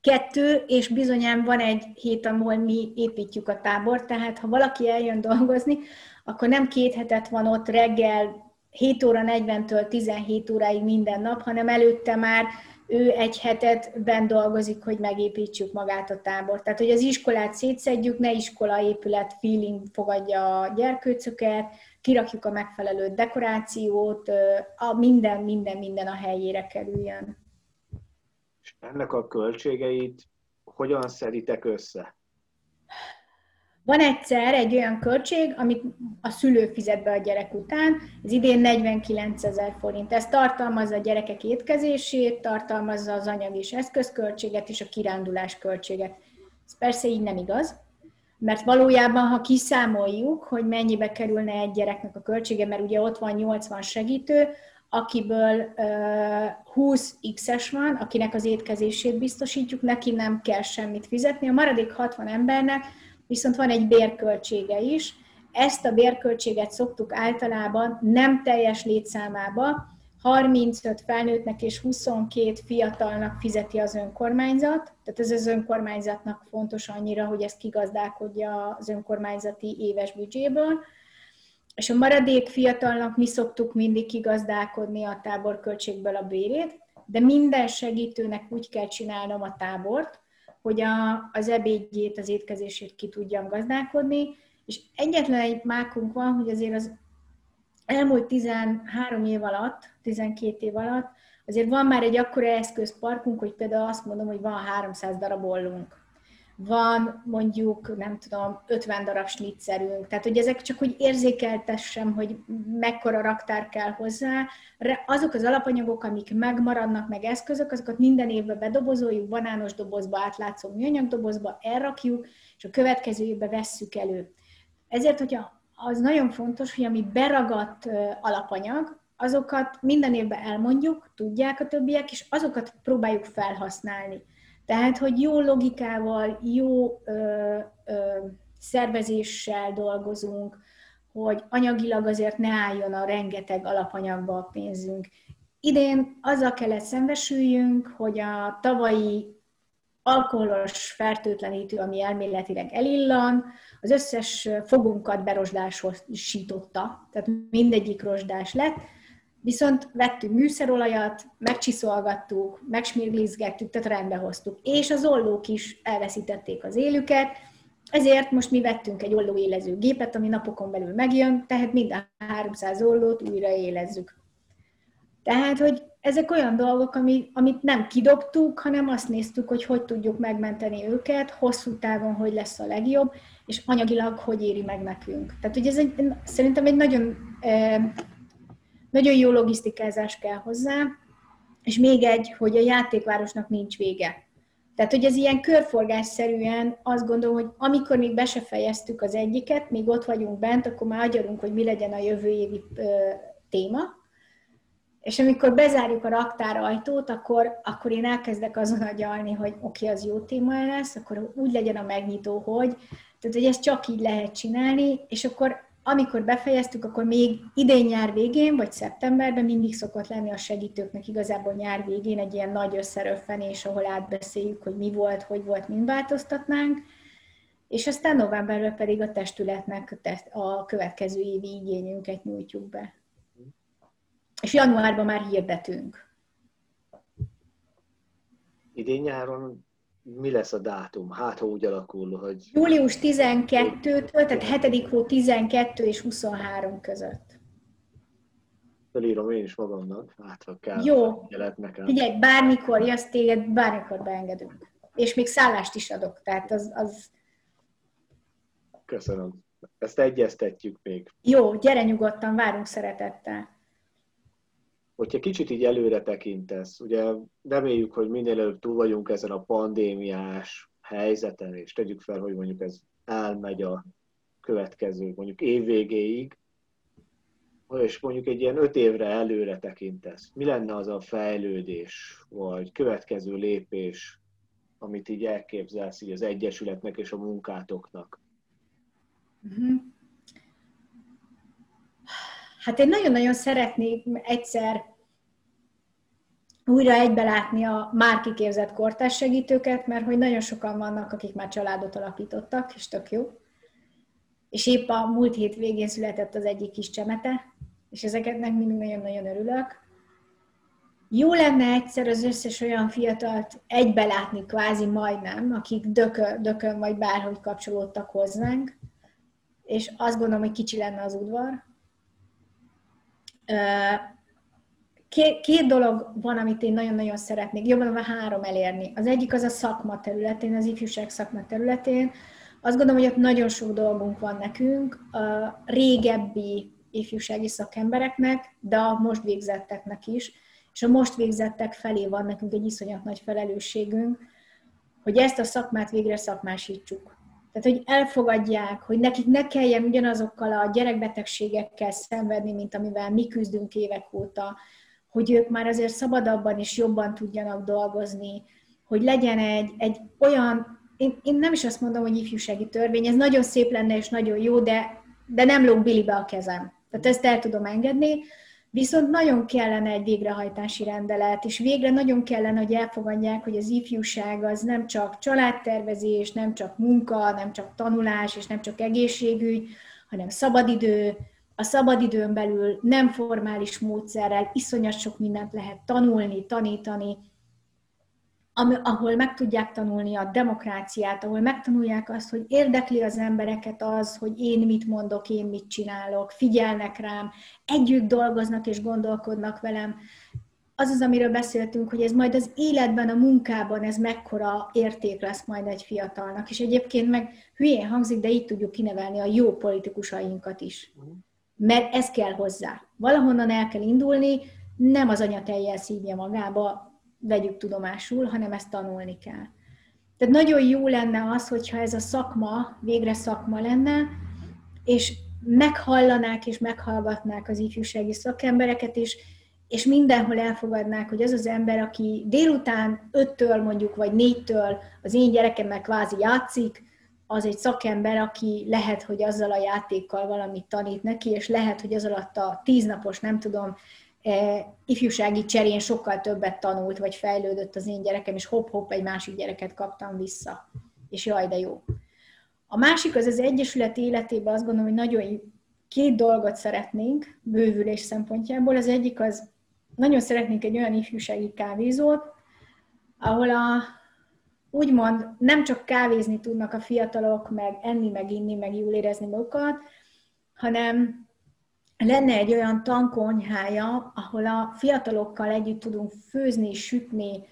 Kettő, és bizonyán van egy hét, ahol mi építjük a tábor, tehát ha valaki eljön dolgozni, akkor nem két hetet van ott reggel 7 óra 40-től 17 óráig minden nap, hanem előtte már ő egy hetet bent dolgozik, hogy megépítsük magát a tábor. Tehát, hogy az iskolát szétszedjük, ne iskolaépület feeling fogadja a gyerkőcöket, kirakjuk a megfelelő dekorációt, a minden, minden, minden a helyére kerüljön ennek a költségeit hogyan szeditek össze? Van egyszer egy olyan költség, amit a szülő fizet be a gyerek után, ez idén 49 ezer forint. Ez tartalmazza a gyerekek étkezését, tartalmazza az anyag és eszközköltséget és a kirándulás költséget. Ez persze így nem igaz, mert valójában, ha kiszámoljuk, hogy mennyibe kerülne egy gyereknek a költsége, mert ugye ott van 80 segítő, akiből uh, 20 X-es van, akinek az étkezését biztosítjuk, neki nem kell semmit fizetni. A maradék 60 embernek viszont van egy bérköltsége is. Ezt a bérköltséget szoktuk általában nem teljes létszámába, 35 felnőttnek és 22 fiatalnak fizeti az önkormányzat, tehát ez az önkormányzatnak fontos annyira, hogy ezt kigazdálkodja az önkormányzati éves büdzséből, és a maradék fiatalnak mi szoktuk mindig kigazdálkodni a táborköltségből a bérét, de minden segítőnek úgy kell csinálnom a tábort, hogy a, az ebédjét, az étkezését ki tudjam gazdálkodni, és egyetlen egy mákunk van, hogy azért az elmúlt 13 év alatt, 12 év alatt, azért van már egy akkora eszközparkunk, hogy például azt mondom, hogy van 300 darab ollunk. Van mondjuk, nem tudom, 50 darab snitzerünk. Tehát, hogy ezek csak úgy érzékeltessem, hogy mekkora raktár kell hozzá. Azok az alapanyagok, amik megmaradnak, meg eszközök, azokat minden évben bedobozoljuk, banános dobozba, átlátszó műanyag dobozba, elrakjuk, és a következő évben vesszük elő. Ezért, hogyha az nagyon fontos, hogy ami beragadt alapanyag, azokat minden évben elmondjuk, tudják a többiek, és azokat próbáljuk felhasználni. Tehát, hogy jó logikával, jó ö, ö, szervezéssel dolgozunk, hogy anyagilag azért ne álljon a rengeteg alapanyagba a pénzünk. Idén azzal kellett szembesüljünk, hogy a tavalyi alkoholos fertőtlenítő, ami elméletileg elillan, az összes fogunkat berosdásosította, tehát mindegyik rozsdás lett, viszont vettünk műszerolajat, megcsiszolgattuk, megsmirglizgettük, tehát rendbe hoztuk. És az ollók is elveszítették az élüket, ezért most mi vettünk egy ollóélező gépet, ami napokon belül megjön, tehát minden 300 ollót újra élezzük. Tehát, hogy ezek olyan dolgok, amit, amit nem kidobtuk, hanem azt néztük, hogy hogy tudjuk megmenteni őket, hosszú távon hogy lesz a legjobb, és anyagilag hogy éri meg nekünk. Tehát ugye ez egy, szerintem egy nagyon, nagyon jó logisztikázás kell hozzá, és még egy, hogy a játékvárosnak nincs vége. Tehát, hogy ez ilyen körforgásszerűen azt gondolom, hogy amikor még be se fejeztük az egyiket, még ott vagyunk bent, akkor már agyarunk, hogy mi legyen a jövő évi téma, és amikor bezárjuk a raktár ajtót, akkor, akkor én elkezdek azon agyalni, hogy oké, okay, az jó téma lesz, akkor úgy legyen a megnyitó, hogy, tehát hogy ezt csak így lehet csinálni, és akkor amikor befejeztük, akkor még idén nyár végén, vagy szeptemberben mindig szokott lenni a segítőknek igazából nyár végén egy ilyen nagy összeröffenés, ahol átbeszéljük, hogy mi volt, hogy volt, mind változtatnánk, és aztán novemberben pedig a testületnek a következő évi igényünket nyújtjuk be és januárban már hirdetünk. Idén nyáron mi lesz a dátum? Hát, ha úgy alakul, hogy... Július 12-től, tehát 7. hó 12 és 23 között. Felírom én is magamnak, hát ha kell. Jó, nekem. figyelj, bármikor jössz téged, bármikor beengedünk. És még szállást is adok, tehát az... az... Köszönöm. Ezt egyeztetjük még. Jó, gyere nyugodtan, várunk szeretettel hogyha kicsit így előre tekintesz, ugye reméljük, hogy minél előbb túl vagyunk ezen a pandémiás helyzeten, és tegyük fel, hogy mondjuk ez elmegy a következő, mondjuk évvégéig, és mondjuk egy ilyen öt évre előre tekintesz. Mi lenne az a fejlődés, vagy következő lépés, amit így elképzelsz így az Egyesületnek és a munkátoknak? Uh-huh. Hát én nagyon-nagyon szeretnék egyszer újra látni a már kiképzett kortás segítőket, mert hogy nagyon sokan vannak, akik már családot alapítottak, és tök jó. És épp a múlt hét végén született az egyik kis csemete, és ezeketnek mindig nagyon-nagyon örülök. Jó lenne egyszer az összes olyan fiatalt egybe látni, kvázi majdnem, akik dökön, dökön vagy bárhogy kapcsolódtak hozzánk, és azt gondolom, hogy kicsi lenne az udvar, Két, két dolog van, amit én nagyon-nagyon szeretnék, jobban a három elérni. Az egyik az a szakma területén, az ifjúság szakma területén, azt gondolom, hogy ott nagyon sok dolgunk van nekünk, a régebbi ifjúsági szakembereknek, de a most végzetteknek is, és a most végzettek felé van nekünk egy iszonyat nagy felelősségünk, hogy ezt a szakmát végre szakmásítsuk. Tehát, hogy elfogadják, hogy nekik ne kelljen ugyanazokkal a gyerekbetegségekkel szenvedni, mint amivel mi küzdünk évek óta, hogy ők már azért szabadabban és jobban tudjanak dolgozni, hogy legyen egy, egy olyan, én, én nem is azt mondom, hogy ifjúsági törvény, ez nagyon szép lenne és nagyon jó, de, de nem lóg bilibe a kezem. Tehát ezt el tudom engedni, viszont nagyon kellene egy végrehajtási rendelet, és végre nagyon kellene, hogy elfogadják, hogy az ifjúság az nem csak családtervezés, nem csak munka, nem csak tanulás, és nem csak egészségügy, hanem szabadidő, a szabadidőn belül nem formális módszerrel iszonyat sok mindent lehet tanulni, tanítani, ahol meg tudják tanulni a demokráciát, ahol megtanulják azt, hogy érdekli az embereket az, hogy én mit mondok, én mit csinálok, figyelnek rám, együtt dolgoznak és gondolkodnak velem. Az az, amiről beszéltünk, hogy ez majd az életben, a munkában ez mekkora érték lesz majd egy fiatalnak. És egyébként meg hülyén hangzik, de így tudjuk kinevelni a jó politikusainkat is. Mert ez kell hozzá. Valahonnan el kell indulni, nem az anyatejjel szívja magába, vegyük tudomásul, hanem ezt tanulni kell. Tehát nagyon jó lenne az, hogyha ez a szakma végre szakma lenne, és meghallanák és meghallgatnák az ifjúsági szakembereket is, és mindenhol elfogadnák, hogy az az ember, aki délután öttől mondjuk, vagy négytől az én gyerekemmel kvázi játszik, az egy szakember, aki lehet, hogy azzal a játékkal valamit tanít neki, és lehet, hogy az alatt a tíznapos, nem tudom, E, ifjúsági cserén sokkal többet tanult, vagy fejlődött az én gyerekem, és hop-hop egy másik gyereket kaptam vissza. És jaj, de jó. A másik az az Egyesület életében azt gondolom, hogy nagyon két dolgot szeretnénk bővülés szempontjából. Az egyik az, nagyon szeretnénk egy olyan ifjúsági kávézót, ahol a, úgymond nem csak kávézni tudnak a fiatalok, meg enni, meg inni, meg jól érezni magukat, hanem lenne egy olyan tankonyhája, ahol a fiatalokkal együtt tudunk főzni, sütni,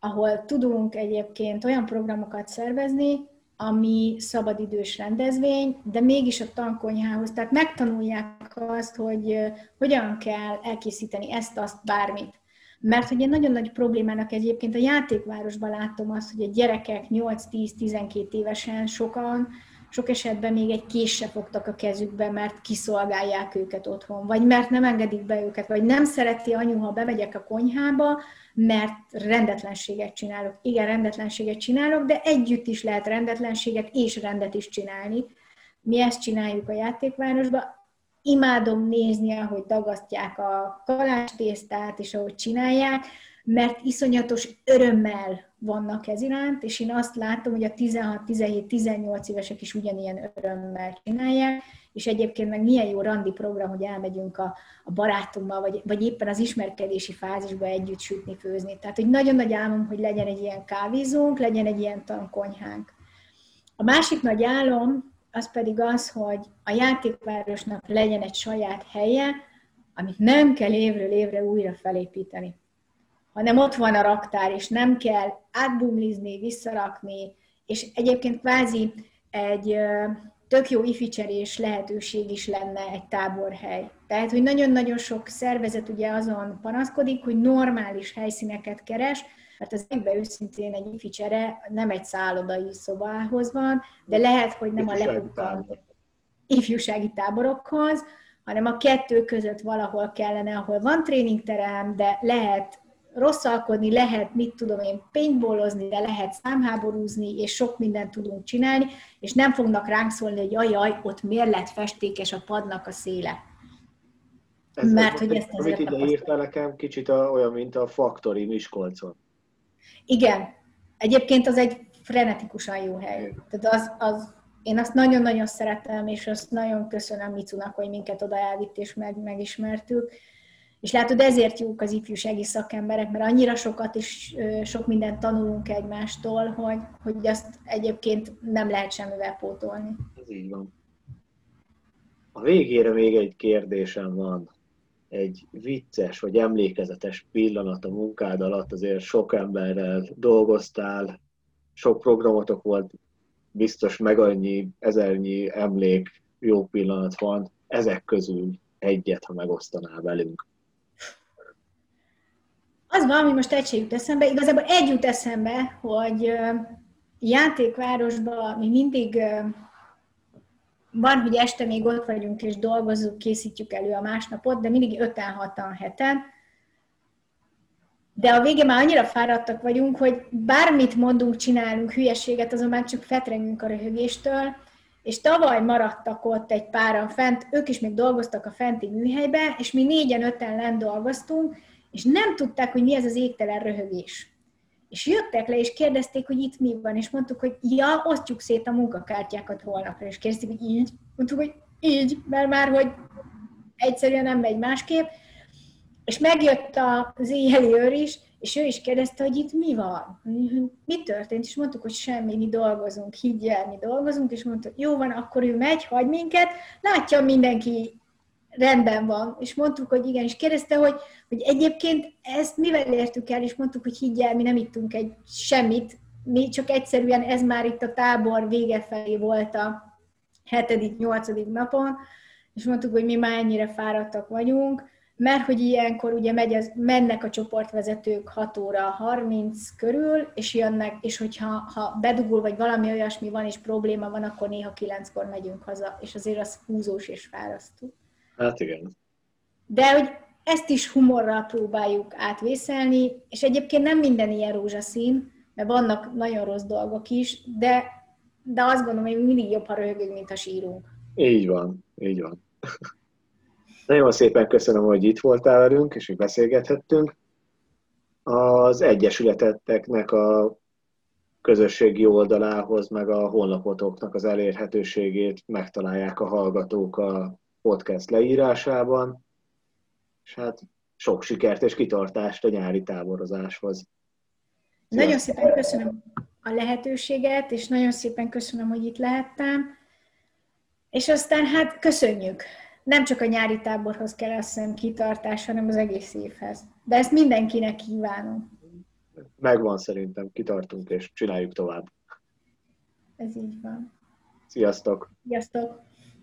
ahol tudunk egyébként olyan programokat szervezni, ami szabadidős rendezvény, de mégis a tankonyhához, tehát megtanulják azt, hogy hogyan kell elkészíteni ezt, azt, bármit. Mert hogy egy nagyon nagy problémának egyébként a játékvárosban látom azt, hogy a gyerekek 8-10-12 évesen sokan sok esetben még egy késse fogtak a kezükbe, mert kiszolgálják őket otthon, vagy mert nem engedik be őket, vagy nem szereti anyu, ha bemegyek a konyhába, mert rendetlenséget csinálok. Igen, rendetlenséget csinálok, de együtt is lehet rendetlenséget és rendet is csinálni. Mi ezt csináljuk a játékvárosban. Imádom nézni, ahogy dagasztják a kalácstésztát, és ahogy csinálják, mert iszonyatos örömmel vannak ez iránt, és én azt látom, hogy a 16-17-18 évesek is ugyanilyen örömmel csinálják, és egyébként meg milyen jó randi program, hogy elmegyünk a, a barátommal, vagy, vagy éppen az ismerkedési fázisba együtt sütni, főzni. Tehát, hogy nagyon nagy álmom, hogy legyen egy ilyen kávézónk, legyen egy ilyen tankonyhánk. A másik nagy álom, az pedig az, hogy a játékvárosnak legyen egy saját helye, amit nem kell évről évre újra felépíteni hanem ott van a raktár, és nem kell átbumlizni, visszarakni, és egyébként kvázi egy tök jó ificserés lehetőség is lenne egy táborhely. Tehát, hogy nagyon-nagyon sok szervezet ugye azon panaszkodik, hogy normális helyszíneket keres, mert az egyben őszintén egy ificsere nem egy szállodai szobához van, de lehet, hogy nem a lepukkan ifjúsági táborokhoz, hanem a kettő között valahol kellene, ahol van tréningterem, de lehet rosszalkodni, lehet, mit tudom én, paintballozni, de lehet számháborúzni, és sok mindent tudunk csinálni, és nem fognak ránk szólni, hogy ajaj, ott miért lett festékes a padnak a széle. Ez Mert hogy ezt azért Amit ide írtál nekem, kicsit a, olyan, mint a Factory Miskolcon. Igen. Egyébként az egy frenetikusan jó hely. Tehát az, az, én azt nagyon-nagyon szeretem, és azt nagyon köszönöm Micunak, hogy minket oda elvitt, és meg, megismertük és látod, ezért jók az ifjúsági szakemberek, mert annyira sokat és sok mindent tanulunk egymástól, hogy, hogy azt egyébként nem lehet semmivel pótolni. Ez így van. A végére még egy kérdésem van. Egy vicces vagy emlékezetes pillanat a munkád alatt, azért sok emberrel dolgoztál, sok programotok volt. biztos meg annyi, ezernyi emlék, jó pillanat van, ezek közül egyet, ha megosztanál velünk. Az van, ami most egy jut eszembe, igazából egy jut eszembe, hogy játékvárosban mi mindig van, hogy este még ott vagyunk és dolgozunk, készítjük elő a másnapot, de mindig 5-6-an heten. De a vége már annyira fáradtak vagyunk, hogy bármit mondunk, csinálunk hülyeséget, azon már csak fetrengünk a röhögéstől, és tavaly maradtak ott egy páran fent, ők is még dolgoztak a fenti műhelybe, és mi négyen, öten lent dolgoztunk, és nem tudták, hogy mi ez az égtelen röhögés. És jöttek le, és kérdezték, hogy itt mi van, és mondtuk, hogy ja, osztjuk szét a munkakártyákat holnapra, és kérdezték, hogy így. Mondtuk, hogy így, mert már, hogy egyszerűen nem megy másképp. És megjött az éjjeli őr is, és ő is kérdezte, hogy itt mi van, mi történt, és mondtuk, hogy semmi, mi dolgozunk, higgyel, mi dolgozunk, és mondta, jó van, akkor ő megy, hagy minket, látja mindenki rendben van. És mondtuk, hogy igen, és kérdezte, hogy, hogy egyébként ezt mivel értük el, és mondtuk, hogy higgyel, mi nem ittunk egy semmit, mi csak egyszerűen ez már itt a tábor vége felé volt a hetedik, nyolcadik napon, és mondtuk, hogy mi már ennyire fáradtak vagyunk, mert hogy ilyenkor ugye megy az, mennek a csoportvezetők 6 óra 30 körül, és jönnek, és hogyha ha bedugul, vagy valami olyasmi van, és probléma van, akkor néha 9-kor megyünk haza, és azért az húzós és fárasztó. Hát igen. De hogy ezt is humorral próbáljuk átvészelni, és egyébként nem minden ilyen rózsaszín, mert vannak nagyon rossz dolgok is, de, de azt gondolom, hogy mindig jobb, ha röhögünk, mint ha sírunk. Így van, így van. [LAUGHS] Nagyon szépen köszönöm, hogy itt voltál velünk, és hogy beszélgethettünk. Az egyesületeteknek a közösségi oldalához, meg a honlapotoknak az elérhetőségét megtalálják a hallgatók a podcast leírásában, és hát sok sikert és kitartást a nyári táborozáshoz. Nagyon szépen köszönöm a lehetőséget, és nagyon szépen köszönöm, hogy itt lehettem. És aztán hát köszönjük. Nem csak a nyári táborhoz kell azt hiszem kitartás, hanem az egész évhez. De ezt mindenkinek kívánom. Megvan szerintem, kitartunk és csináljuk tovább. Ez így van. Sziasztok! Sziasztok!